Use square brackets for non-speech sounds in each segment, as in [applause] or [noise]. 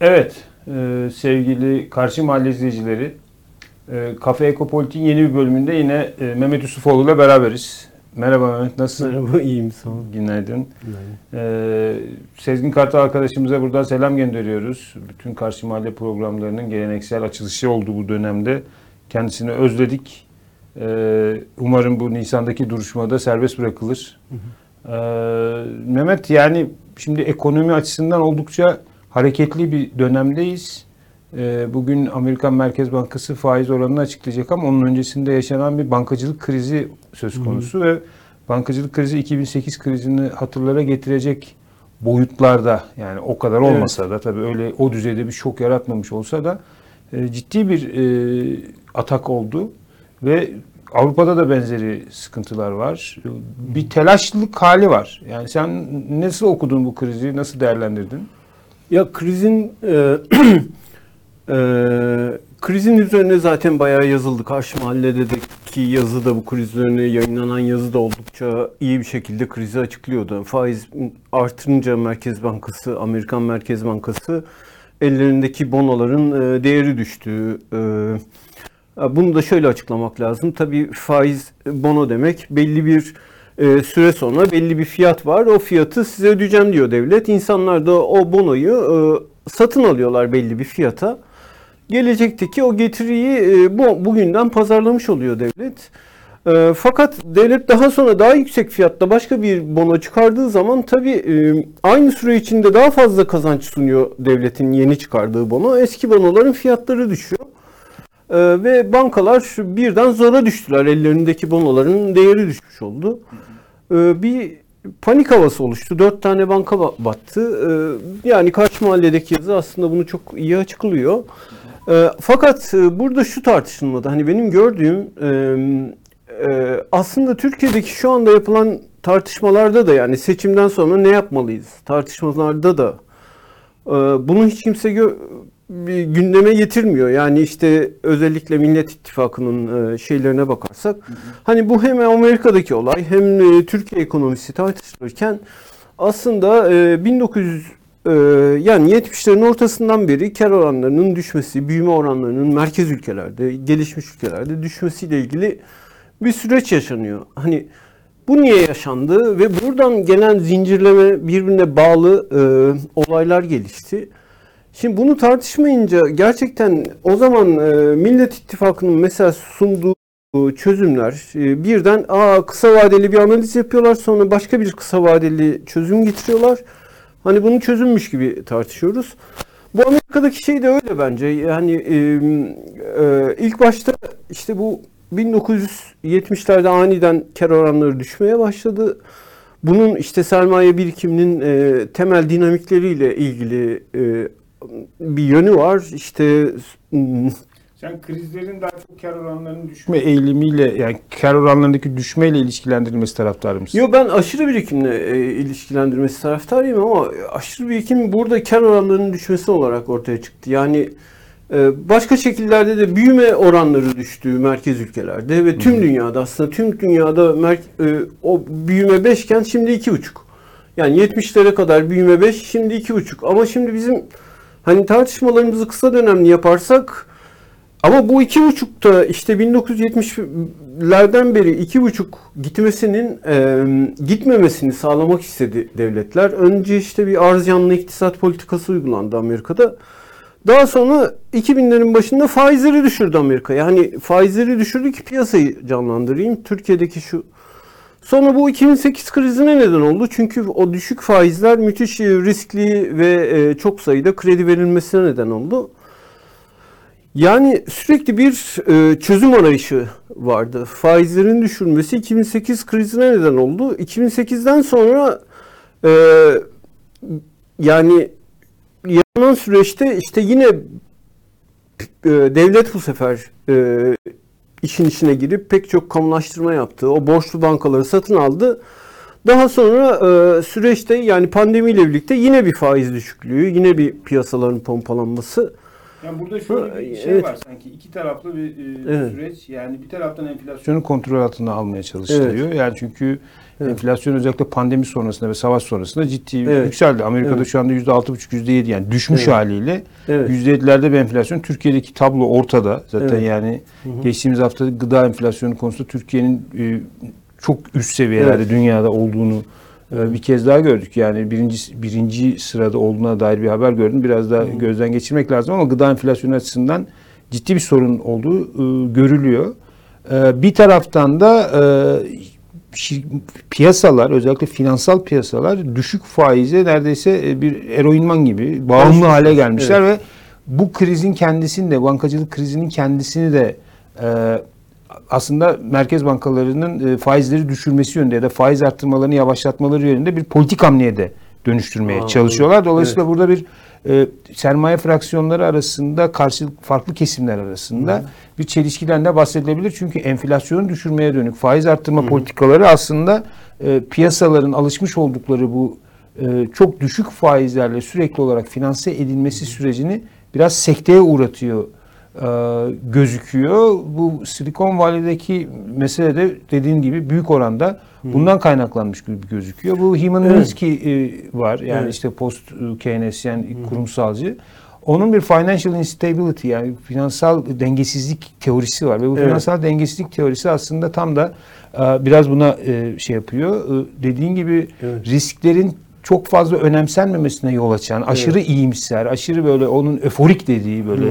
Evet, e, sevgili Karşı Mahalle izleyicileri, e, Kafe Ekopolitik'in yeni bir bölümünde yine e, Mehmet Yusufoğlu ile beraberiz. Merhaba Mehmet, nasılsın? Merhaba, iyiyim sağ ol. Günaydın. E, Sezgin Kartal arkadaşımıza buradan selam gönderiyoruz. Bütün Karşı Mahalle programlarının geleneksel açılışı olduğu bu dönemde kendisini özledik. E, umarım bu Nisan'daki duruşmada serbest bırakılır. E, Mehmet yani şimdi ekonomi açısından oldukça hareketli bir dönemdeyiz. Ee, Bugün Amerikan Merkez Bankası faiz oranını açıklayacak ama onun öncesinde yaşanan bir bankacılık krizi söz konusu ve bankacılık krizi 2008 krizini hatırlara getirecek boyutlarda yani o kadar olmasa da tabii öyle o düzeyde bir şok yaratmamış olsa da e, ciddi bir e, atak oldu ve Avrupa'da da benzeri sıkıntılar var. Bir telaşlılık hali var. Yani sen nasıl okudun bu krizi, nasıl değerlendirdin? Ya krizin e, [clears throat] e, krizin üzerine zaten bayağı yazıldı. Karşı mahalledeki yazı da bu kriz üzerine yayınlanan yazı da oldukça iyi bir şekilde krizi açıklıyordu. Faiz artırınca Merkez Bankası, Amerikan Merkez Bankası ellerindeki bonoların e, değeri düştü. E, bunu da şöyle açıklamak lazım. Tabii faiz bono demek belli bir e, süre sonra belli bir fiyat var. O fiyatı size ödeyeceğim diyor devlet. İnsanlar da o bonoyu e, satın alıyorlar belli bir fiyata. Gelecekteki o getiriyi e, bu bugünden pazarlamış oluyor devlet. E, fakat devlet daha sonra daha yüksek fiyatta başka bir bono çıkardığı zaman tabii e, aynı süre içinde daha fazla kazanç sunuyor devletin yeni çıkardığı bono. Eski bonoların fiyatları düşüyor. Ee, ve bankalar birden zora düştüler. Ellerindeki bonoların değeri düşmüş oldu. Ee, bir panik havası oluştu. Dört tane banka battı. Ee, yani Kaç Mahalle'deki yazı aslında bunu çok iyi açıklıyor. Fakat e, burada şu tartışılmadı. Hani benim gördüğüm e, e, aslında Türkiye'deki şu anda yapılan tartışmalarda da yani seçimden sonra ne yapmalıyız tartışmalarda da e, bunu hiç kimse gö- bir gündeme getirmiyor. Yani işte özellikle Millet İttifakı'nın e, şeylerine bakarsak hani bu hem Amerika'daki olay hem e, Türkiye ekonomisi tartışılırken aslında 1900 e, yani 70'lerin ortasından beri kar oranlarının düşmesi, büyüme oranlarının merkez ülkelerde, gelişmiş ülkelerde düşmesiyle ilgili bir süreç yaşanıyor. Hani bu niye yaşandı ve buradan gelen zincirleme birbirine bağlı olaylar gelişti. Şimdi bunu tartışmayınca gerçekten o zaman e, Millet İttifakı'nın mesela sunduğu çözümler e, birden aa kısa vadeli bir analiz yapıyorlar sonra başka bir kısa vadeli çözüm getiriyorlar. Hani bunu çözülmüş gibi tartışıyoruz. Bu Amerika'daki şey de öyle bence. Yani e, e, ilk başta işte bu 1970'lerde aniden kar oranları düşmeye başladı. Bunun işte sermaye birikiminin e, temel dinamikleriyle ilgili e, bir yönü var. İşte hmm, sen krizlerin daha çok kar oranlarının düşme eğilimiyle yani kar oranlarındaki düşmeyle ilişkilendirilmesi taraftarı mısın? Yok ben aşırı birikimle e, ilişkilendirmesi taraftarıyım ama aşırı birikim burada kar oranlarının düşmesi olarak ortaya çıktı. Yani e, başka şekillerde de büyüme oranları düştü merkez ülkelerde ve tüm Hı-hı. dünyada aslında tüm dünyada mer- e, o büyüme 5 iken şimdi 2,5. Yani 70'lere kadar büyüme 5 şimdi 2,5 ama şimdi bizim Hani tartışmalarımızı kısa dönemli yaparsak ama bu iki buçukta işte 1970'lerden beri iki buçuk gitmesinin e, gitmemesini sağlamak istedi devletler. Önce işte bir arz yanlı iktisat politikası uygulandı Amerika'da. Daha sonra 2000'lerin başında faizleri düşürdü Amerika. Yani faizleri düşürdü ki piyasayı canlandırayım. Türkiye'deki şu Sonra bu 2008 krizine neden oldu. Çünkü o düşük faizler müthiş riskli ve e, çok sayıda kredi verilmesine neden oldu. Yani sürekli bir e, çözüm arayışı vardı. Faizlerin düşürmesi 2008 krizine neden oldu. 2008'den sonra e, yani yaşanan süreçte işte yine devlet bu sefer işin içine girip pek çok kamulaştırma yaptı. O borçlu bankaları satın aldı. Daha sonra e, süreçte yani pandemiyle birlikte yine bir faiz düşüklüğü, yine bir piyasaların pompalanması. Yani burada şöyle bir şey Evet. var sanki iki taraflı bir e, Evet. süreç. Yani bir taraftan enflasyonu kontrol altına almaya çalışılıyor. Yani çünkü Evet. enflasyon özellikle pandemi sonrasında ve savaş sonrasında ciddi Evet. yükseldi. Amerika'da Evet. şu anda %6,5 %7 yani düşmüş Evet. haliyle Evet. %7'lerde bir enflasyon. Türkiye'deki tablo ortada. Zaten Evet. yani Hı hı. geçtiğimiz hafta gıda enflasyonu konusunda Türkiye'nin e, çok üst seviyelerde Evet. dünyada olduğunu e, bir kez daha gördük. Yani birinci birinci sırada olduğuna dair bir haber gördüm. Biraz daha gözden geçirmek lazım ama gıda enflasyonu açısından ciddi bir sorun olduğu e, görülüyor. E, bir taraftan da e, piyasalar özellikle finansal piyasalar düşük faize neredeyse e, bir eroinman gibi bağımlı hale gelmişler ve bu krizin kendisini de bankacılık krizinin kendisini de e, aslında merkez bankalarının e, faizleri düşürmesi yönünde ya da faiz arttırmalarını yavaşlatmaları yönünde bir politik hamleye de dönüştürmeye Aa, çalışıyorlar. Dolayısıyla burada bir e, sermaye fraksiyonları arasında karşı farklı kesimler arasında bir çelişkiden de bahsedilebilir. Çünkü enflasyonu düşürmeye dönük faiz arttırma politikaları aslında e, piyasaların alışmış oldukları bu e, çok düşük faizlerle sürekli olarak finanse edilmesi sürecini biraz sekteye uğratıyor gözüküyor. Bu Silikon Valley'deki mesele de dediğin gibi büyük oranda bundan kaynaklanmış gibi gözüküyor. Bu Hyman Evet. Minsky e, var. Yani Evet. işte post Keynesyen kurumsalcı. Onun bir financial instability yani finansal dengesizlik teorisi var ve bu Evet. finansal dengesizlik teorisi aslında tam da e, biraz buna e, şey yapıyor. E, Dediğin gibi Evet. risklerin çok fazla önemsenmemesine yol açan, aşırı iyimser, aşırı böyle onun öforik dediği böyle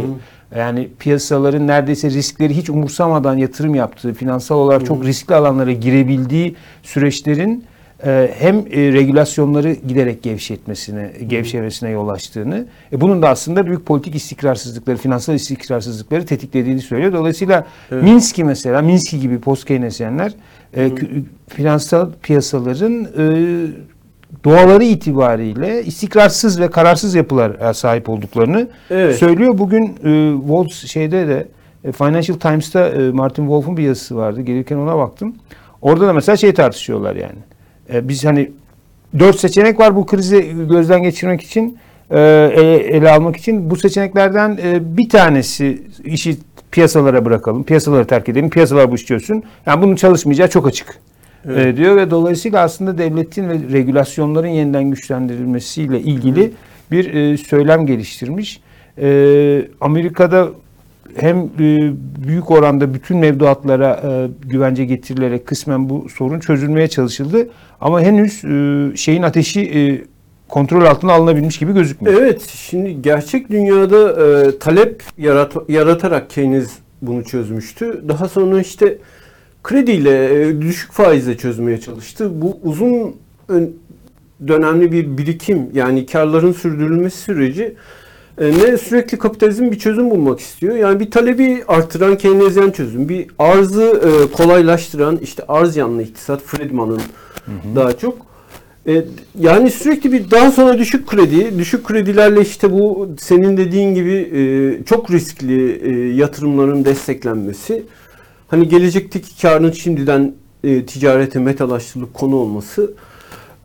yani piyasaların neredeyse riskleri hiç umursamadan yatırım yaptığı, finansal olarak çok riskli alanlara girebildiği süreçlerin e, hem e, regülasyonları giderek gevşetmesine, gevşemesine yol açtığını, e, bunun da aslında büyük politik istikrarsızlıkları, finansal istikrarsızlıkları tetiklediğini söylüyor. Dolayısıyla Evet. Minsky mesela, Minsky gibi post Keynesyenler e, kü- finansal piyasaların e, doğaları itibariyle istikrarsız ve kararsız yapılar sahip olduklarını Evet. söylüyor. Bugün e, Wall şeyde de e, Financial Times'ta e, Martin Wolf'un bir yazısı vardı. Gelirken ona baktım. Orada da mesela şey tartışıyorlar yani. E, biz hani dört seçenek var bu krizi gözden geçirmek için e, ele, almak için. Bu seçeneklerden e, bir tanesi işi piyasalara bırakalım. Piyasaları terk edelim. Piyasalar bu işi çözsün. Yani bunun çalışmayacağı çok açık. Evet. E, diyor ve dolayısıyla aslında devletin ve regülasyonların yeniden güçlendirilmesiyle ilgili bir e, söylem geliştirmiş. E, Amerika'da hem e, büyük oranda bütün mevduatlara e, güvence getirilerek kısmen bu sorun çözülmeye çalışıldı. Ama henüz e, şeyin ateşi e, kontrol altına alınabilmiş gibi gözükmüyor. Evet, şimdi gerçek dünyada e, talep yarat- yaratarak Keynes bunu çözmüştü. Daha sonra işte krediyle, e, düşük faizle çözmeye çalıştı. Bu uzun ön- dönemli bir birikim yani karların sürdürülmesi süreci e, ne sürekli kapitalizm bir çözüm bulmak istiyor. Yani bir talebi artıran Keynesyen çözüm, bir arzı e, kolaylaştıran işte arz yanlı iktisat Friedman'ın daha çok e, yani sürekli bir daha sonra düşük kredi, düşük kredilerle işte bu senin dediğin gibi e, çok riskli e, yatırımların desteklenmesi, hani gelecekteki karın şimdiden e, ticarete metalaştırılıp konu olması,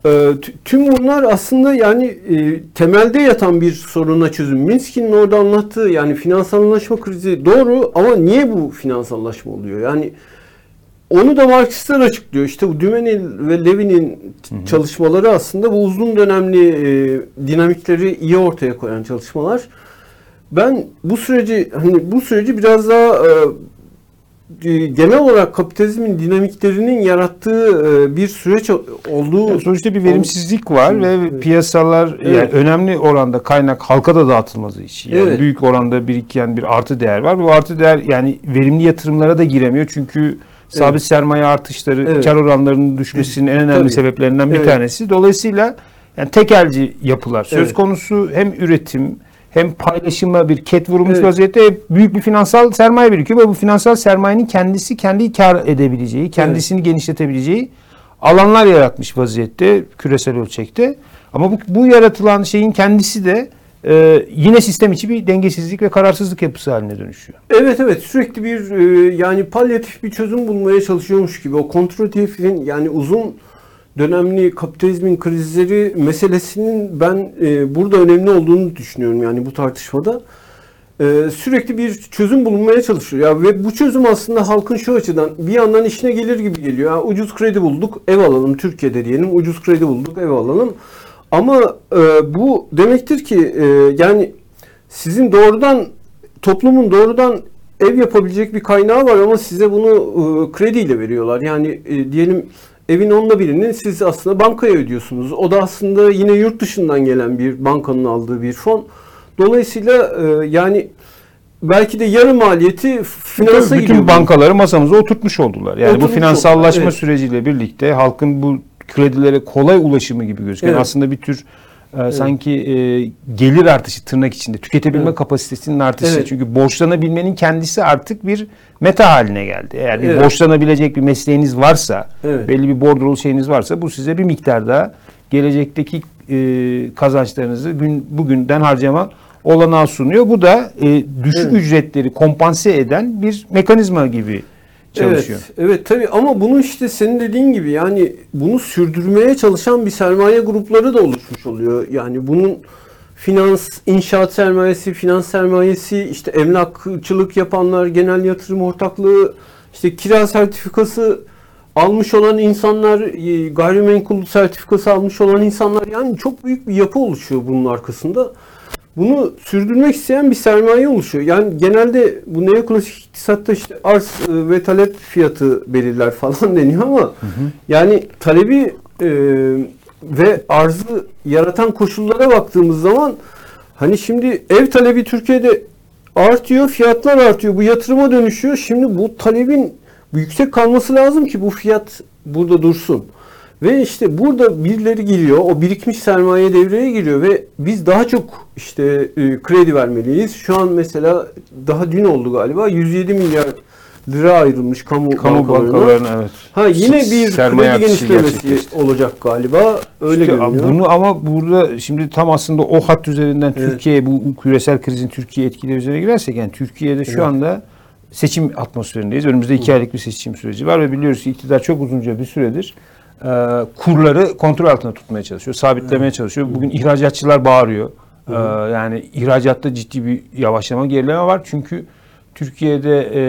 e, tüm bunlar aslında yani e, temelde yatan bir soruna çözüm. Minsky'nin orada anlattığı yani finansallaşma krizi doğru ama niye bu finansallaşma oluyor? Yani onu da Marksistler açıklıyor. İşte bu Dümenil ve Levin'in çalışmaları aslında bu uzun dönemli e, dinamikleri iyi ortaya koyan çalışmalar. Ben bu süreci hani bu süreci biraz daha e, genel olarak kapitalizmin dinamiklerinin yarattığı e, bir süreç olduğu Yani sonuçta bir verimsizlik var ve Evet. piyasalar yani Evet. önemli oranda kaynak halka da dağıtılmadığı için yani Evet. büyük oranda biriken bir artı değer var. Bu artı değer yani verimli yatırımlara da giremiyor çünkü sabit Evet. sermaye artışları, Evet. kar oranlarının düşmesinin en önemli Tabii. sebeplerinden bir Evet. tanesi. Dolayısıyla yani tekelci yapılar söz Evet. konusu hem üretim hem paylaşıma bir ket vurulmuş Evet. vaziyette büyük bir finansal sermaye birikiyor ve bu finansal sermayenin kendisi kendi kar edebileceği, kendisini genişletebileceği alanlar yaratmış vaziyette küresel ölçekte. Ama bu, bu yaratılan şeyin kendisi de e, yine sistem içi bir dengesizlik ve kararsızlık yapısı haline dönüşüyor. Evet evet sürekli bir e, yani palyatif bir çözüm bulmaya çalışıyormuş gibi o kontratifin yani uzun dönemli kapitalizmin krizleri meselesinin ben e, burada önemli olduğunu düşünüyorum yani bu tartışmada. e, sürekli bir çözüm bulunmaya çalışıyor. Ya ve bu çözüm aslında halkın şu açıdan bir yandan işine gelir gibi geliyor. Ya, ucuz kredi bulduk, ev alalım Türkiye'de diyelim. Ucuz kredi bulduk, ev alalım. Ama e, bu demektir ki e, yani sizin doğrudan toplumun doğrudan ev yapabilecek bir kaynağı var ama size bunu e, krediyle veriyorlar. Yani e, diyelim evin onda birini siz aslında bankaya ödüyorsunuz. O da aslında yine yurt dışından gelen bir bankanın aldığı bir fon. Dolayısıyla e, yani belki de yarı maliyeti finansa bütün gidiyor. bankaları masamıza oturtmuş oldular. Yani Oturmuş bu finansallaşma oldular, evet. süreciyle birlikte halkın bu kredilere kolay ulaşımı gibi gözüken Evet. aslında bir tür e, sanki e, gelir artışı tırnak içinde tüketebilme Evet. kapasitesinin artışı. Evet. Çünkü borçlanabilmenin kendisi artık bir meta haline geldi. Eğer bir Evet. borçlanabilecek bir mesleğiniz varsa, Evet. belli bir bordrolu şeyiniz varsa bu size bir miktar daha gelecekteki e, kazançlarınızı gün bugünden harcama olanağı sunuyor. Bu da e, düşük Evet. ücretleri kompanse eden bir mekanizma gibi çalışıyor. Evet, evet tabii ama bunu işte senin dediğin gibi yani bunu sürdürmeye çalışan bir sermaye grupları da oluşmuş oluyor. Yani bunun finans, inşaat sermayesi, finans sermayesi, işte emlakçılık yapanlar, genel yatırım ortaklığı, işte kira sertifikası almış olan insanlar, e, gayrimenkul sertifikası almış olan insanlar yani çok büyük bir yapı oluşuyor bunun arkasında. Bunu sürdürmek isteyen bir sermaye oluşuyor. Yani genelde bu neoklasik iktisatta işte arz e, ve talep fiyatı belirler falan [laughs] deniyor ama yani talebi e, ve arzı yaratan koşullara baktığımız zaman hani şimdi ev talebi Türkiye'de artıyor, fiyatlar artıyor. Bu yatırıma dönüşüyor. Şimdi bu talebin yüksek kalması lazım ki bu fiyat burada dursun. Ve işte burada birileri giriyor, o birikmiş sermaye devreye giriyor ve biz daha çok işte e, kredi vermeliyiz. Şu an mesela daha dün oldu galiba 107 milyar lira ayrılmış kamu, Kamu bankalarına. bankalarına evet. Ha yine bir Sermaye kredi genişlemesi olacak galiba. Öyle İşte görünüyor. Bunu ama burada şimdi tam aslında o hat üzerinden Evet. Türkiye bu küresel krizin Türkiye etkileri üzerine girersek yani Türkiye'de şu Evet. anda seçim atmosferindeyiz. Önümüzde iki aylık bir seçim süreci var ve biliyoruz ki iktidar çok uzunca bir süredir kurları kontrol altında tutmaya çalışıyor, sabitlemeye çalışıyor. Bugün ihracatçılar bağırıyor. E, yani ihracatta ciddi bir yavaşlama, gerileme var. Çünkü Türkiye'de e,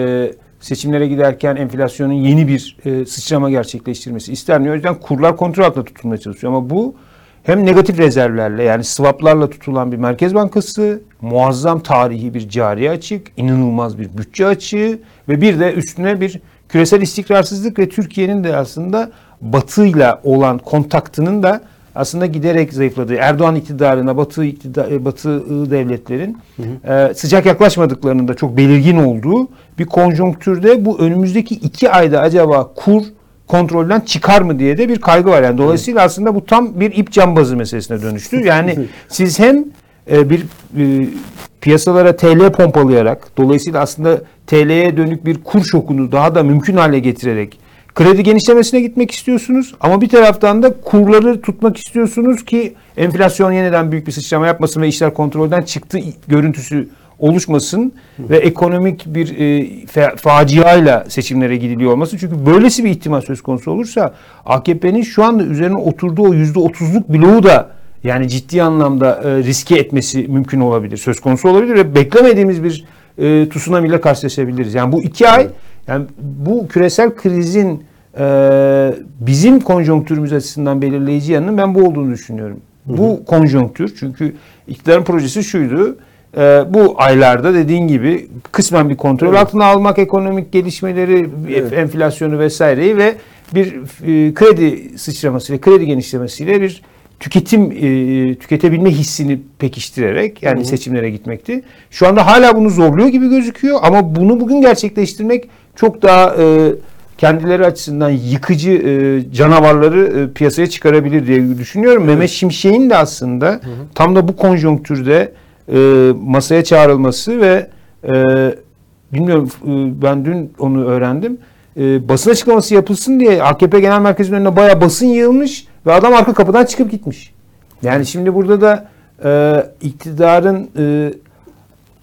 seçimlere giderken enflasyonun yeni bir e, sıçrama gerçekleştirmesi istenmiyor. O yüzden kurlar kontrol altında tutulmaya çalışıyor. Ama bu hem negatif rezervlerle yani swaplarla tutulan bir Merkez Bankası, muazzam tarihi bir cari açık, inanılmaz bir bütçe açığı ve bir de üstüne bir küresel istikrarsızlık ve Türkiye'nin de aslında batıyla olan kontaktının da aslında giderek zayıfladığı, Erdoğan iktidarına batı, iktidar, batı devletlerin e, sıcak yaklaşmadıklarının da çok belirgin olduğu bir konjonktürde bu önümüzdeki iki ayda acaba kur kontrolden çıkar mı diye de bir kaygı var. Yani dolayısıyla aslında bu tam bir ip cambazı meselesine dönüştü. [laughs] Yani siz hem e, bir e, piyasalara TL pompalayarak dolayısıyla aslında TL'ye dönük bir kur şokunu daha da mümkün hale getirerek kredi genişlemesine gitmek istiyorsunuz ama bir taraftan da kurları tutmak istiyorsunuz ki enflasyon yeniden büyük bir sıçrama yapmasın ve işler kontrolden çıktı görüntüsü oluşmasın ve ekonomik bir e, fa- faciayla seçimlere gidiliyor olmasın. Çünkü böylesi bir ihtimal söz konusu olursa AKP'nin şu anda üzerine oturduğu o %30'luk bloğu da yani ciddi anlamda e, riske etmesi mümkün olabilir. Söz konusu olabilir ve beklemediğimiz bir e, tsunami ile karşılaşabiliriz. Yani bu iki ay yani bu küresel krizin e, bizim konjonktürümüz açısından belirleyici yanının ben bu olduğunu düşünüyorum. Bu konjonktür çünkü iktidarın projesi şuydu. e, bu aylarda dediğin gibi kısmen bir kontrol Evet. altına almak ekonomik gelişmeleri, Evet. enflasyonu vesaireyi ve bir e, kredi sıçramasıyla, kredi genişlemesiyle bir tüketim e, tüketebilme hissini pekiştirerek yani Hı hı. seçimlere gitmekti. Şu anda hala bunu zorluyor gibi gözüküyor ama bunu bugün gerçekleştirmek çok daha e, kendileri açısından yıkıcı e, canavarları e, piyasaya çıkarabilir diye düşünüyorum. Mehmet Şimşek'in de aslında tam da bu konjonktürde e, masaya çağrılması ve e, bilmiyorum e, ben dün onu öğrendim. E, basın açıklaması yapılsın diye AKP Genel Merkezi'nin önüne bayağı basın yığılmış ve adam arka kapıdan çıkıp gitmiş. Yani şimdi burada da e, iktidarın e,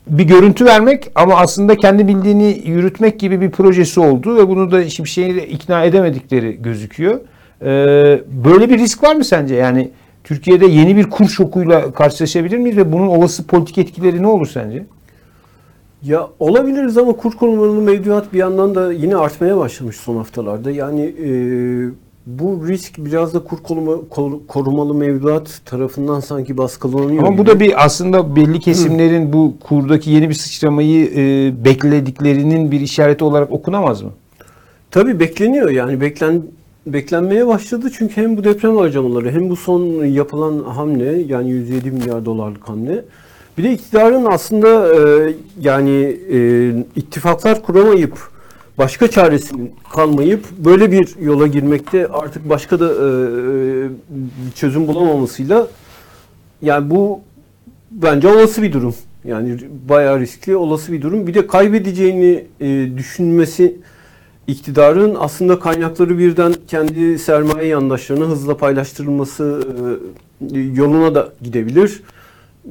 bir görüntü vermek ama aslında kendi bildiğini yürütmek gibi bir projesi oldu ve bunu da Şimşek'i ikna edemedikleri gözüküyor. E, böyle bir risk var mı sence? Yani Türkiye'de yeni bir kur şokuyla karşılaşabilir miyiz ve bunun olası politik etkileri ne olur sence? Ya olabiliriz ama kur korumalı mevduat bir yandan da yine artmaya başlamış son haftalarda. Yani e, bu risk biraz da kur koruma, kor- korumalı mevduat tarafından sanki baskılanıyor. Ama bu gibi. da bir aslında belli kesimlerin bu kurdaki yeni bir sıçramayı e, beklediklerinin bir işareti olarak okunamaz mı? Tabii bekleniyor yani beklen beklenmeye başladı çünkü hem bu deprem harcamaları hem bu son yapılan hamle yani 107 milyar dolarlık hamle bir de iktidarın aslında e, yani e, ittifaklar kuramayıp başka çaresi kalmayıp böyle bir yola girmekte artık başka da e, bir çözüm bulamamasıyla yani bu bence olası bir durum. Yani bayağı riskli olası bir durum. Bir de kaybedeceğini e, düşünmesi iktidarın aslında kaynakları birden kendi sermaye yandaşlarına hızla paylaştırılması e, yoluna da gidebilir.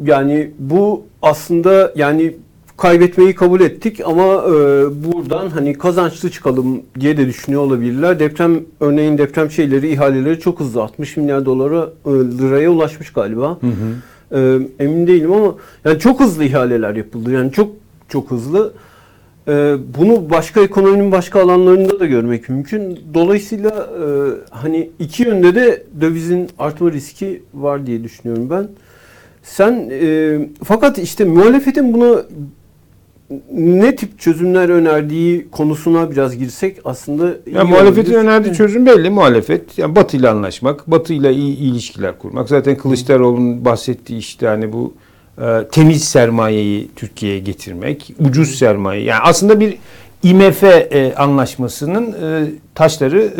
Yani bu aslında yani kaybetmeyi kabul ettik ama e, buradan hani kazançlı çıkalım diye de düşünüyor olabilirler. Deprem örneğin deprem şeyleri ihaleleri çok hızlı 60 milyar dolara e, liraya ulaşmış galiba. E, emin değilim ama yani çok hızlı ihaleler yapıldı. Yani çok çok hızlı. E, bunu başka ekonominin başka alanlarında da görmek mümkün. Dolayısıyla e, hani iki yönde de dövizin artma riski var diye düşünüyorum ben. Sen e, fakat işte muhalefetin buna ne tip çözümler önerdiği konusuna biraz girsek aslında iyi Ya muhalefetin olabilir. önerdiği çözüm belli muhalefet. Yani Batı ile anlaşmak, Batı ile iyi ilişkiler kurmak. Zaten Kılıçdaroğlu'nun bahsettiği işte hani bu e, temiz sermayeyi Türkiye'ye getirmek, ucuz sermaye. Yani aslında bir IMF e, anlaşmasının e, taşları e,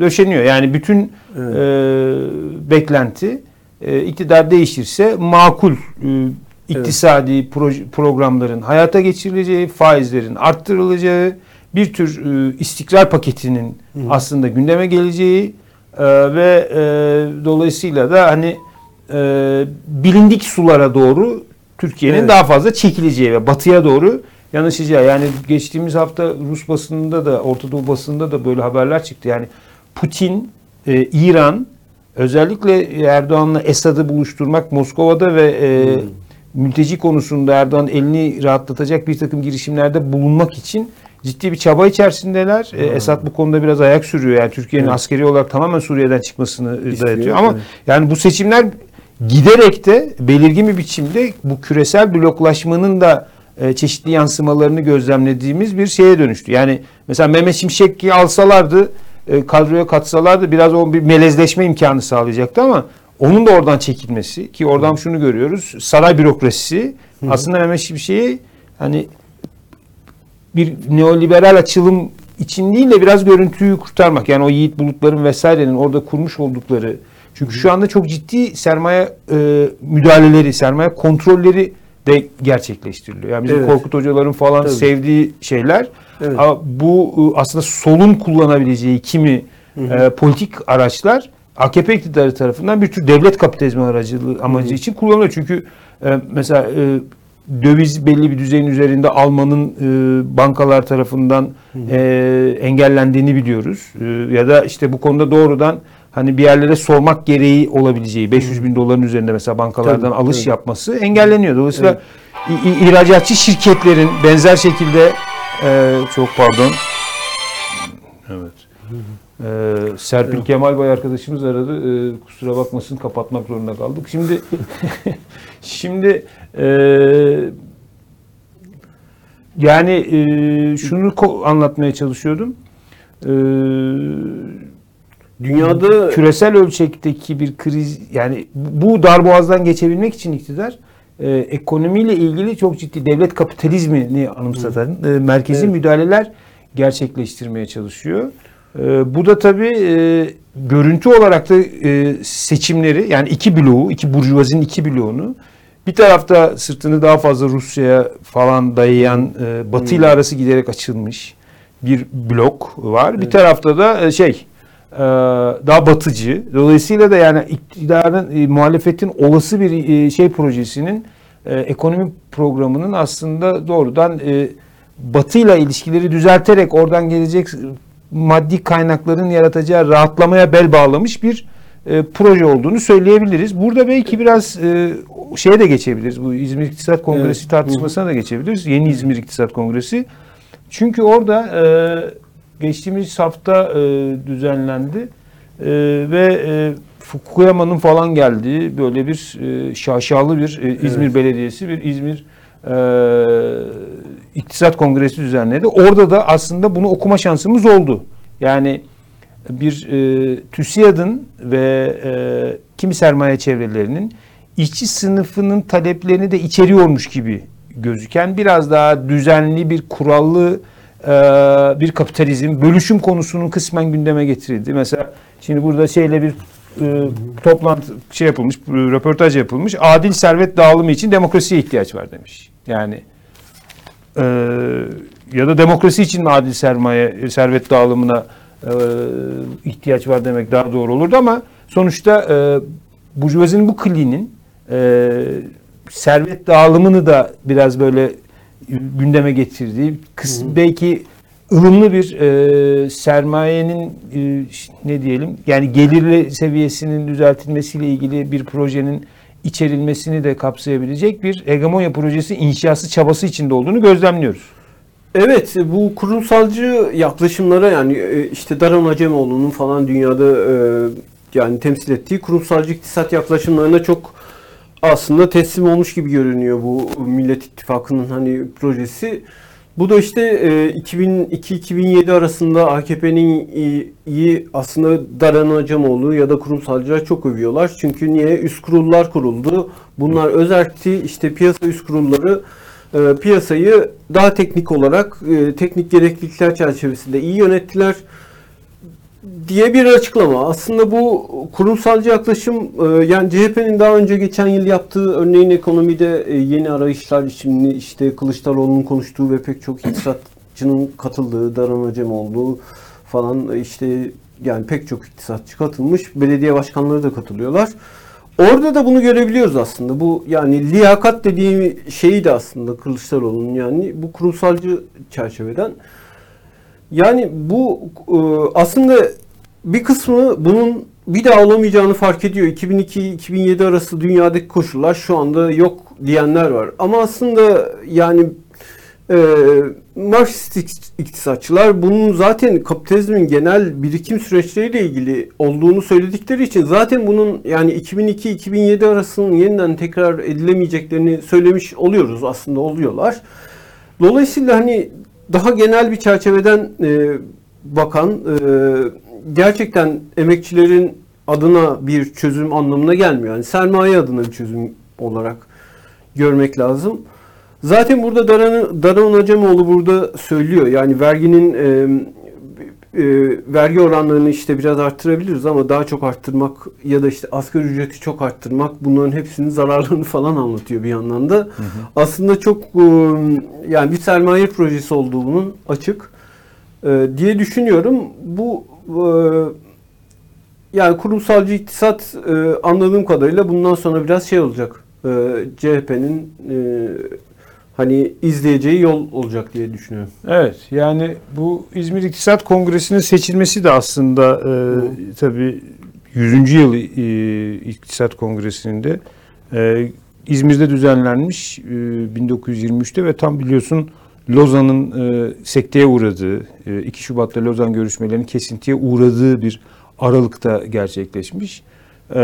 döşeniyor. Yani bütün Evet. e, beklenti e, iktidar değişirse makul e, iktisadi proje- programların hayata geçirileceği, faizlerin arttırılacağı, bir tür e, istikrar paketinin aslında gündeme geleceği e, ve e, dolayısıyla da hani e, bilindik sulara doğru Türkiye'nin Evet. daha fazla çekileceği ve batıya doğru yanaşacağı. Yani geçtiğimiz hafta Rus basınında da Orta Doğu basınında da böyle haberler çıktı. Yani Putin, e, İran özellikle Erdoğan'la Esad'ı buluşturmak Moskova'da ve e, Hmm. Mülteci konusunda Erdoğan elini rahatlatacak bir takım girişimlerde bulunmak için ciddi bir çaba içerisindeler. E, Esad bu konuda biraz ayak sürüyor. Yani Türkiye'nin Hmm. Evet. askeri olarak tamamen Suriye'den çıkmasını İstiyor, dayatıyor. Ama evet. yani bu seçimler giderek de belirgin bir biçimde bu küresel bloklaşmanın da e, çeşitli yansımalarını gözlemlediğimiz bir şeye dönüştü. Yani mesela Mehmet Şimşek'i alsalardı, e, kadroya katsalardı biraz o bir melezleşme imkanı sağlayacaktı ama onun da oradan çekilmesi ki oradan şunu görüyoruz. Saray bürokrasisi aslında Mehmet Şimşek'i hani bir neoliberal açılım için değil de biraz görüntüyü kurtarmak. Yani o Yiğit Bulutların vesairenin orada kurmuş oldukları. Çünkü şu anda çok ciddi sermaye e, müdahaleleri, sermaye kontrolleri de gerçekleştiriliyor. Yani bizim Evet. Korkut hocaların falan Tabii. sevdiği şeyler. Evet. Ama bu e, aslında solun kullanabileceği kimi e, politik araçlar AKP iktidarı tarafından bir tür devlet kapitalizmi aracılığı amacı için kullanılıyor. Çünkü e, mesela e, döviz belli bir düzeyin üzerinde almanın e, bankalar tarafından e, engellendiğini biliyoruz. E, ya da işte bu konuda doğrudan hani bir yerlere sormak gereği olabileceği 500 bin doların üzerinde mesela bankalardan Tabii, alış evet. yapması engeleniyor. Dolayısıyla i- ihracatçı şirketlerin benzer şekilde e, çok pardon evet ee, Serpil Kemal Bay arkadaşımız aradı. Ee, kusura bakmasın kapatmak zorunda kaldık. Şimdi [laughs] şimdi e, yani e, şunu anlatmaya çalışıyordum. Ee, Dünyada küresel ölçekteki bir kriz yani bu darboğazdan geçebilmek için iktidar e, ekonomiyle ilgili çok ciddi devlet kapitalizmini anımsatan e, merkezi Evet. müdahaleler gerçekleştirmeye çalışıyor. E, bu da tabii e, görüntü olarak da e, seçimleri yani iki bloğu, iki burjuvazinin iki bloğunu bir tarafta sırtını daha fazla Rusya'ya falan dayayan e, Batı ile arası giderek açılmış bir blok var. Bir Evet. tarafta da e, şey e, daha batıcı. Dolayısıyla da yani iktidarın e, muhalefetin olası bir e, şey projesinin e, ekonomi programının aslında doğrudan e, batıyla ilişkileri düzelterek oradan gelecek maddi kaynakların yaratacağı rahatlamaya bel bağlamış bir e, proje olduğunu söyleyebiliriz. Burada belki biraz e, şeye de geçebiliriz. Bu İzmir İktisat Kongresi Evet. tartışmasına da geçebiliriz. Yeni İzmir İktisat Kongresi. Çünkü orada e, geçtiğimiz hafta e, düzenlendi E, ve e, Fukuyama'nın falan geldiği böyle bir e, şaşalı bir e, İzmir Evet. Belediyesi bir İzmir İktisat Kongresi düzenledi. Orada da aslında bunu okuma şansımız oldu. Yani bir e, TÜSİAD'ın ve e, kimi sermaye çevrelerinin işçi sınıfının taleplerini de içeriyormuş gibi gözüken biraz daha düzenli bir kurallı e, bir kapitalizm bölüşüm konusunun kısmen gündeme getirildi. Mesela şimdi burada şeyle bir e, toplantı şey yapılmış, e, röportaj yapılmış. Adil servet dağılımı için demokrasiye ihtiyaç var demiş. Yani e, ya da demokrasi için mi adil sermaye servet dağılımına e, ihtiyaç var demek daha doğru olurdu ama sonuçta e, burjuvazinin bu kliğinin e, servet dağılımını da biraz böyle gündeme getirdiği kıs, belki ılımlı bir e, sermayenin e, ne diyelim yani gelirli seviyesinin düzeltilmesiyle ilgili bir projenin içerilmesini de kapsayabilecek bir hegemonya projesi inşası çabası içinde olduğunu gözlemliyoruz. Evet bu kurumsalcı yaklaşımlara yani e, işte Daron Acemoğlu'nun falan dünyada e, yani temsil ettiği kurumsalcı iktisat yaklaşımlarına çok aslında teslim olmuş gibi görünüyor bu Millet İttifakı'nın hani projesi. Bu da işte e, 2002-2007 arasında AKP'nin iyi aslında Daron Acemoğlu ya da kurumsalcılar çok övüyorlar. Çünkü niye? Üst kurullar kuruldu. Bunlar özerkti. işte piyasa üst kurulları e, piyasayı daha teknik olarak e, teknik gereklilikler çerçevesinde iyi yönettiler diye bir açıklama. Aslında bu kurumsalcı yaklaşım e, yani CHP'nin daha önce geçen yıl yaptığı örneğin ekonomide e, yeni arayışlar için işte Kılıçdaroğlu'nun konuştuğu ve pek çok iktisatçının katıldığı, Daran Acemoğlu falan e, işte yani pek çok iktisatçı katılmış. Belediye başkanları da katılıyorlar. Orada da bunu görebiliyoruz aslında. Bu yani liyakat dediğim şeyi de aslında Kılıçdaroğlu'nun yani bu kurumsalcı çerçeveden. Yani bu e, aslında bir kısmı bunun bir daha olamayacağını fark ediyor. 2002-2007 arası dünyadaki koşullar şu anda yok diyenler var. Ama aslında yani e, Marksist iktisatçılar bunun zaten kapitalizmin genel birikim süreçleriyle ilgili olduğunu söyledikleri için zaten bunun yani 2002-2007 arasının yeniden tekrar edilemeyeceklerini söylemiş oluyoruz aslında oluyorlar. Dolayısıyla hani daha genel bir çerçeveden e, bakan e, gerçekten emekçilerin adına bir çözüm anlamına gelmiyor. Yani sermaye adına bir çözüm olarak görmek lazım. Zaten burada Daran, Daran Acemoğlu burada söylüyor. Yani verginin e, e, vergi oranlarını işte biraz arttırabiliriz ama daha çok arttırmak ya da işte asgari ücreti çok arttırmak bunların hepsinin zararlarını falan anlatıyor bir yandan da. Hı hı. Aslında çok e, yani bir sermaye projesi olduğu bunun açık e, diye düşünüyorum. Bu e, yani kurumsalcı iktisat e, anladığım kadarıyla bundan sonra biraz şey olacak. E, CHP'nin e, hani izleyeceği yol olacak diye düşünüyorum. Evet yani bu İzmir İktisat Kongresi'nin seçilmesi de aslında e, tabii 100. yıl e, İktisat Kongresi'nin de e, İzmir'de düzenlenmiş e, 1923'te ve tam biliyorsun Lozan'ın e, sekteye uğradığı, e, 2 Şubat'ta Lozan görüşmelerinin kesintiye uğradığı bir Aralık'ta gerçekleşmiş. E,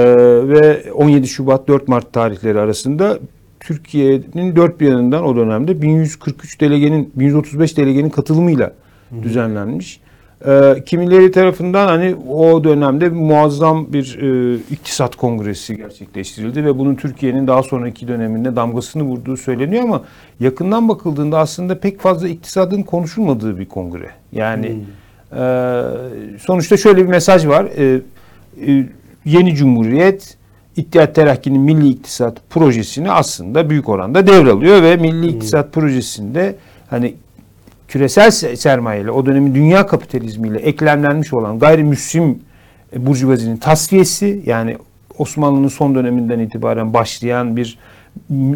ve 17 Şubat 4 Mart tarihleri arasında Türkiye'nin dört bir yanından o dönemde 1143 delegenin 1135 delegenin katılımıyla Hı. düzenlenmiş. Ee, kimileri tarafından hani o dönemde muazzam bir e, iktisat kongresi gerçekleştirildi ve bunun Türkiye'nin daha sonraki döneminde damgasını vurduğu söyleniyor ama yakından bakıldığında aslında pek fazla iktisadın konuşulmadığı bir kongre. Yani hmm. e, sonuçta şöyle bir mesaj var. E, e, yeni cumhuriyet İttihat Terakki'nin Milli İktisat Projesi'ni aslında büyük oranda devralıyor ve Milli İktisat Projesi'nde hani küresel sermayeyle o dönemin dünya kapitalizmiyle eklemlenmiş olan gayrimüslim burjuvazinin tasfiyesi yani Osmanlı'nın son döneminden itibaren başlayan bir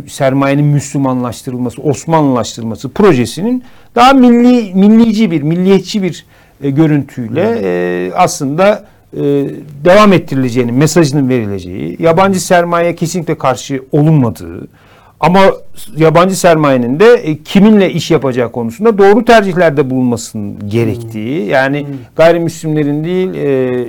sermayenin Müslümanlaştırılması, Osmanlılaştırılması projesinin daha milli millici bir, milliyetçi bir e, görüntüyle e, aslında e, devam ettirileceğini, mesajının verileceği, yabancı sermaye kesinlikle karşı olunmadığı ama yabancı sermayenin de e, kiminle iş yapacağı konusunda doğru tercihlerde bulunmasının gerektiği, yani gayrimüslimlerin değil e,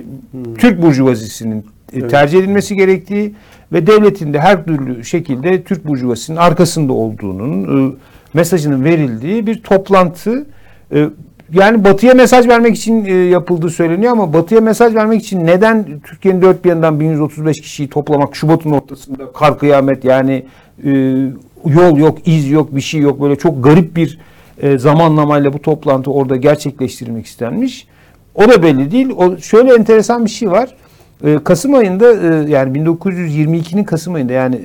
Türk burjuvazisinin tercih edilmesi gerektiği ve devletin de her türlü şekilde Türk burjuvasının arkasında olduğunun e, mesajının verildiği bir toplantı. E, yani Batı'ya mesaj vermek için e, yapıldığı söyleniyor ama Batı'ya mesaj vermek için neden Türkiye'nin dört bir yanından 1135 kişiyi toplamak Şubat'ın ortasında kar kıyamet yani e, yol yok, iz yok, bir şey yok böyle çok garip bir e, zamanlamayla bu toplantı orada gerçekleştirilmek istenmiş. O da belli değil. O şöyle enteresan bir şey var. E, Kasım ayında e, yani 1922'nin Kasım ayında yani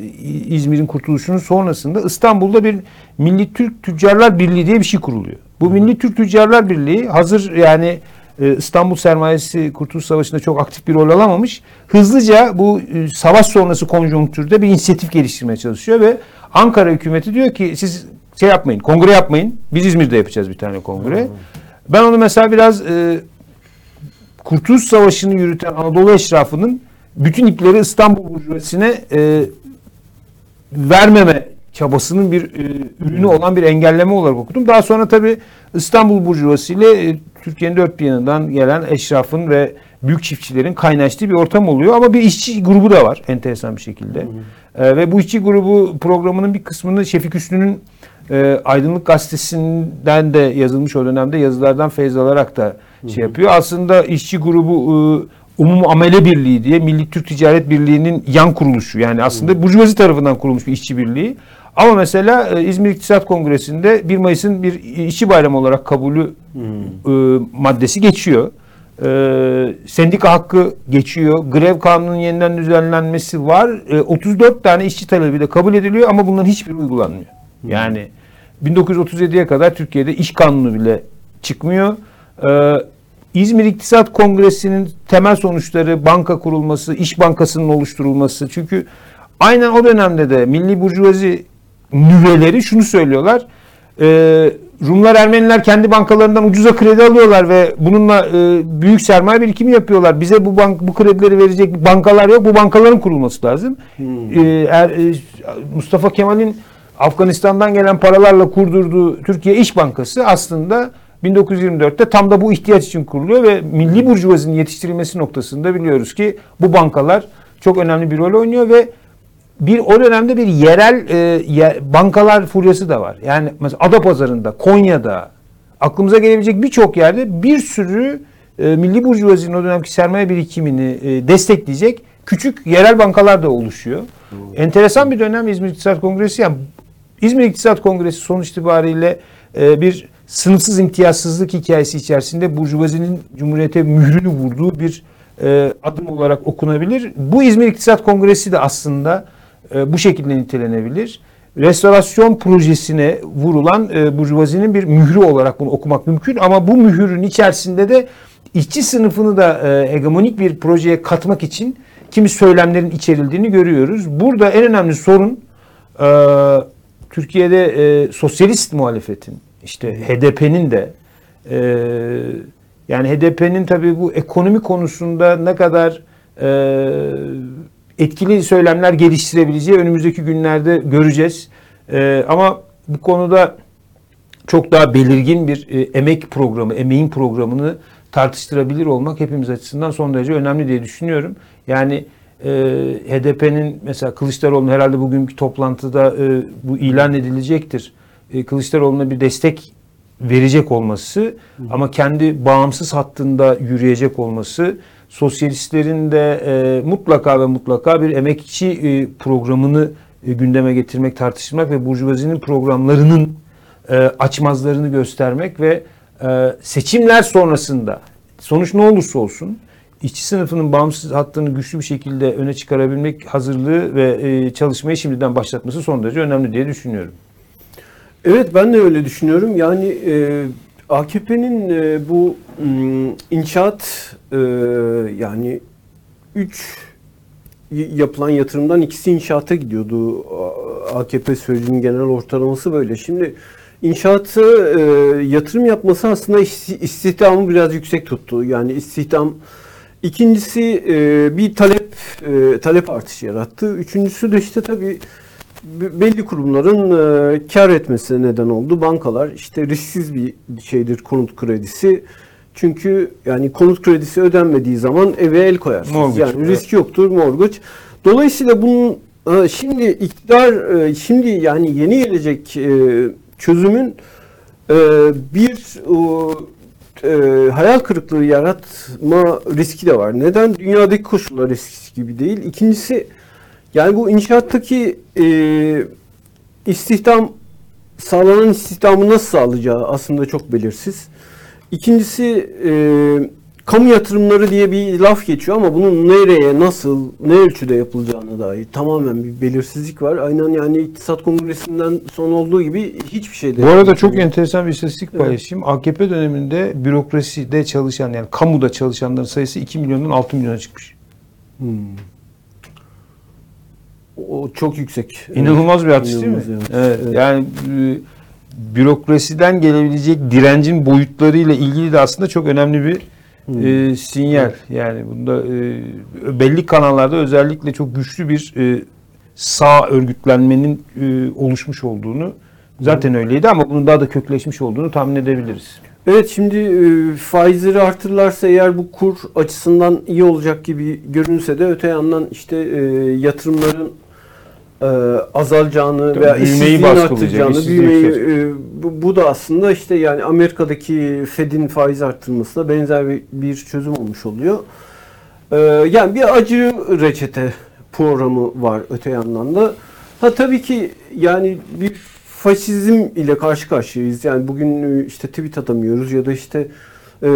İzmir'in kurtuluşunun sonrasında İstanbul'da bir Milli Türk Tüccarlar Birliği diye bir şey kuruluyor. Bu Milli Türk Tüccarlar Birliği hazır yani e, İstanbul sermayesi Kurtuluş Savaşı'nda çok aktif bir rol alamamış. Hızlıca bu e, savaş sonrası konjonktürde bir inisiyatif geliştirmeye çalışıyor ve Ankara hükümeti diyor ki siz şey yapmayın, kongre yapmayın. Biz İzmir'de yapacağız bir tane kongre. Ben onu mesela biraz e, Kurtuluş Savaşı'nı yürüten Anadolu eşrafının bütün ipleri İstanbul Burjuvası'ne e, vermeme çabasının bir e, ürünü olan bir engelleme olarak okudum. Daha sonra tabii İstanbul Burjuvası ile e, Türkiye'nin dört bir yanından gelen eşrafın ve büyük çiftçilerin kaynaştığı bir ortam oluyor. Ama bir işçi grubu da var enteresan bir şekilde. E, ve bu işçi grubu programının bir kısmını Şefik Üstü'nün e, Aydınlık Gazetesi'nden de yazılmış o dönemde yazılardan feyz alarak da şey yapıyor. Aslında işçi grubu e, Umum Amele Birliği diye Milli Türk Ticaret Birliği'nin yan kuruluşu. Yani aslında Burjuvazi tarafından kurulmuş bir işçi birliği. Ama mesela e, İzmir İktisat Kongresi'nde 1 Mayıs'ın bir işçi bayramı olarak kabulü e, maddesi geçiyor. E, sendika hakkı geçiyor. Grev kanunun yeniden düzenlenmesi var. E, 34 tane işçi talebi de kabul ediliyor ama bunların hiçbiri uygulanmıyor. Yani 1937'ye kadar Türkiye'de iş kanunu bile çıkmıyor. Ee, İzmir İktisat Kongresi'nin temel sonuçları banka kurulması, iş bankasının oluşturulması. Çünkü aynen o dönemde de Milli Burjuvazi nüveleri şunu söylüyorlar. Ee, Rumlar, Ermeniler kendi bankalarından ucuza kredi alıyorlar ve bununla e, büyük sermaye birikimi yapıyorlar. Bize bu bank bu kredileri verecek bankalar yok. Bu bankaların kurulması lazım. Ee, er- e, Mustafa Kemal'in Afganistan'dan gelen paralarla kurdurduğu Türkiye İş Bankası aslında 1924'te tam da bu ihtiyaç için kuruluyor ve milli burjuvazinin yetiştirilmesi noktasında biliyoruz ki bu bankalar çok önemli bir rol oynuyor ve bir o dönemde bir yerel e, bankalar furyası da var. Yani mesela Adapazarı'nda, Konya'da aklımıza gelebilecek birçok yerde bir sürü e, milli burjuvazinin o dönemki sermaye birikimini e, destekleyecek küçük yerel bankalar da oluşuyor. Enteresan bir dönem İzmir İktisat Kongresi. Yani İzmir İktisat Kongresi sonuç itibariyle e, bir sınıfsız imtiyazsızlık hikayesi içerisinde Burjuvazinin Cumhuriyete mührünü vurduğu bir e, adım olarak okunabilir. Bu İzmir İktisat Kongresi de aslında e, bu şekilde nitelenebilir. Restorasyon projesine vurulan e, Burjuvazinin bir mührü olarak bunu okumak mümkün ama bu mührün içerisinde de işçi sınıfını da e, hegemonik bir projeye katmak için kimi söylemlerin içerildiğini görüyoruz. Burada en önemli sorun e, Türkiye'de e, sosyalist muhalefetin işte HDP'nin de e, yani HDP'nin tabii bu ekonomi konusunda ne kadar e, etkili söylemler geliştirebileceği önümüzdeki günlerde göreceğiz. E, ama bu konuda çok daha belirgin bir e, emek programı, emeğin programını tartıştırabilir olmak hepimiz açısından son derece önemli diye düşünüyorum. Yani e, HDP'nin mesela Kılıçdaroğlu'nun herhalde bugünkü toplantıda e, bu ilan edilecektir. E, Kılıçdaroğlu'na bir destek verecek olması ama kendi bağımsız hattında yürüyecek olması sosyalistlerin de e, mutlaka ve mutlaka bir emekçi e, programını e, gündeme getirmek, tartışmak ve burjuvazinin programlarının e, açmazlarını göstermek ve e, seçimler sonrasında sonuç ne olursa olsun işçi sınıfının bağımsız hattını güçlü bir şekilde öne çıkarabilmek hazırlığı ve e, çalışmayı şimdiden başlatması son derece önemli diye düşünüyorum. Evet ben de öyle düşünüyorum. Yani e, AKP'nin e, bu inşaat e, yani 3 yapılan yatırımdan ikisi inşaata gidiyordu. AKP sürecinin genel ortalaması böyle. Şimdi inşaatı e, yatırım yapması aslında isti- istihdamı biraz yüksek tuttu. Yani istihdam İkincisi e, bir talep e, talep artışı yarattı. Üçüncüsü de işte tabii belli kurumların e, kar etmesine neden oldu. Bankalar işte risksiz bir şeydir konut kredisi. Çünkü yani konut kredisi ödenmediği zaman eve el koyarsınız. Mortgage, yani evet. risk yoktur mortgage. Dolayısıyla bunun e, şimdi iktidar e, şimdi yani yeni gelecek e, çözümün e, bir e, hayal kırıklığı yaratma riski de var. Neden? Dünyadaki koşullar eskisi gibi değil. İkincisi yani bu inşaattaki e, istihdam sağlanan istihdamı nasıl sağlayacağı aslında çok belirsiz. İkincisi e, kamu yatırımları diye bir laf geçiyor ama bunun nereye, nasıl, ne ölçüde yapılacağına dair tamamen bir belirsizlik var. Aynen yani iktisat kongresinden son olduğu gibi hiçbir şeyde. Bu arada çok enteresan bir istatistik Evet. paylaşayım. AKP döneminde bürokraside çalışan yani kamuda çalışanların sayısı 2 milyondan 6 milyona çıkmış. Hmm. O çok yüksek. İnanılmaz bir artış değil mi? İnanılmaz, Evet. evet. Yani e, bürokrasiden gelebilecek direncin boyutlarıyla ilgili de aslında çok önemli bir Hmm. e, sinyal. Yani bunda e, belli kanallarda özellikle çok güçlü bir e, sağ örgütlenmenin e, oluşmuş olduğunu zaten öyleydi ama bunun daha da kökleşmiş olduğunu tahmin edebiliriz. Evet şimdi e, faizleri artırırlarsa eğer bu kur açısından iyi olacak gibi görünse de öte yandan işte e, yatırımların e, azalacağını Tabii veya büyümeyi artacağını, büyümeyi e, bu, bu da aslında işte yani Amerika'daki Fed'in faiz arttırmasına benzer bir, bir çözüm olmuş oluyor. E, yani bir acı reçete programı var öte yandan da. Ha tabii ki yani bir faşizm ile karşı karşıyayız. Yani bugün e, işte tweet atamıyoruz ya da işte e,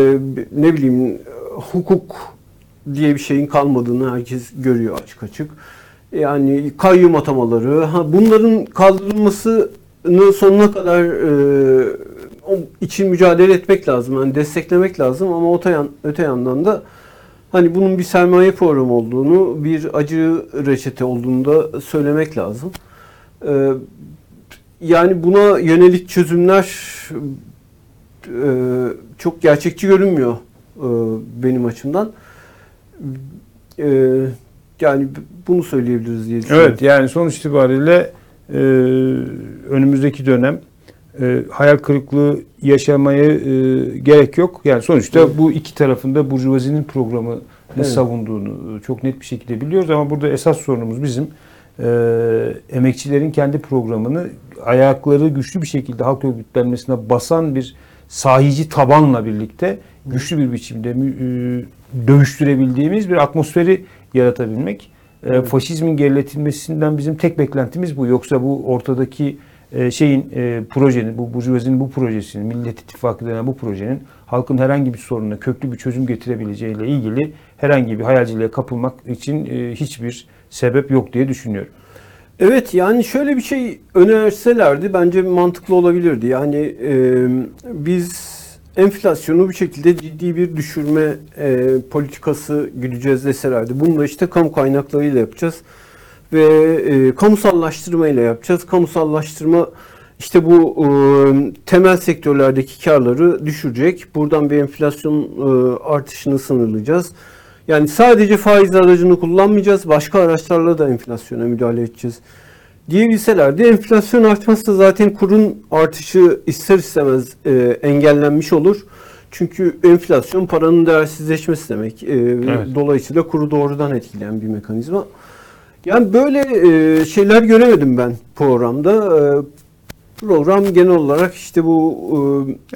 ne bileyim hukuk diye bir şeyin kalmadığını herkes görüyor açık açık. Yani kayyum atamaları, ha bunların kaldırılmasını sonuna kadar e, için mücadele etmek lazım. Yani desteklemek lazım ama öte, yan, öte yandan da hani bunun bir sermaye programı olduğunu, bir acı reçete olduğunu da söylemek lazım. Ee, yani buna yönelik çözümler e, çok gerçekçi görünmüyor e, benim açımdan. E, yani bunu söyleyebiliriz diye düşünüyorum. Evet yani sonuç itibariyle e, önümüzdeki dönem e, hayal kırıklığı yaşamaya e, gerek yok. Yani sonuçta Evet. bu iki tarafında burjuvazinin programını Evet. savunduğunu çok net bir şekilde biliyoruz ama burada esas sorunumuz bizim e, emekçilerin kendi programını ayakları güçlü bir şekilde halk örgütlenmesine basan bir sahici tabanla birlikte güçlü bir biçimde e, dövüştürebildiğimiz bir atmosferi yaratabilmek. E, Evet. Faşizmin geriletilmesinden bizim tek beklentimiz bu. Yoksa bu ortadaki e, şeyin e, projenin, bu burjuvazinin bu projesinin, Millet İttifakı denen bu projenin halkın herhangi bir sorununa köklü bir çözüm getirebileceğiyle ilgili herhangi bir hayalciliğe kapılmak için e, hiçbir sebep yok diye düşünüyorum. Evet yani şöyle bir şey önerselerdi bence mantıklı olabilirdi. Yani e, biz enflasyonu bir şekilde ciddi bir düşürme e, politikası güdeceğiz deselerdi. Bunu da işte kamu kaynaklarıyla yapacağız ve e, kamusallaştırmayla yapacağız. Kamusallaştırma işte bu e, temel sektörlerdeki karları düşürecek. Buradan bir enflasyon e, artışını sınırlayacağız. Yani sadece faiz aracını kullanmayacağız. Başka araçlarla da enflasyona müdahale edeceğiz. Diyebilselerdi enflasyon artmazsa zaten kurun artışı ister istemez e, engellenmiş olur. Çünkü enflasyon paranın değersizleşmesi demek. E, Evet. Dolayısıyla kuru doğrudan etkileyen bir mekanizma. Yani böyle e, şeyler göremedim ben programda. E, program genel olarak işte bu e,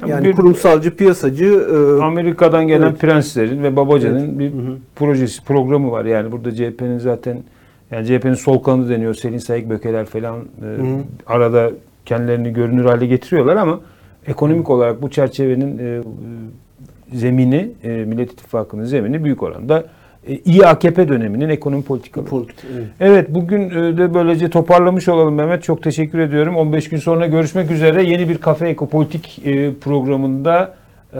Yani yani bir- kurumsalcı, piyasacı e, Amerika'dan gelen Evet. prenslerin ve babacanın Evet. bir Hı hı. projesi, programı var. Yani burada CHP'nin zaten yani CHP'nin sol kanadı deniyor. Selin Sayık Bökeler falan e, arada kendilerini görünür hale getiriyorlar ama ekonomik olarak bu çerçevenin e, e, zemini, e, Millet İttifakı'nın zemini büyük oranda e, iyi AKP döneminin ekonomi politikaları. politik. evet. Evet bugün e, de böylece toparlamış olalım Mehmet. Çok teşekkür ediyorum. 15 gün sonra görüşmek üzere. Yeni bir Kafe Ekopolitik e, programında e,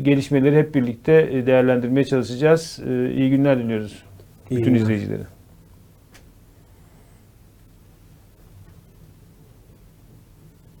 gelişmeleri hep birlikte e, değerlendirmeye çalışacağız. E, İyi günler diliyoruz İyi bütün günler. izleyicilere.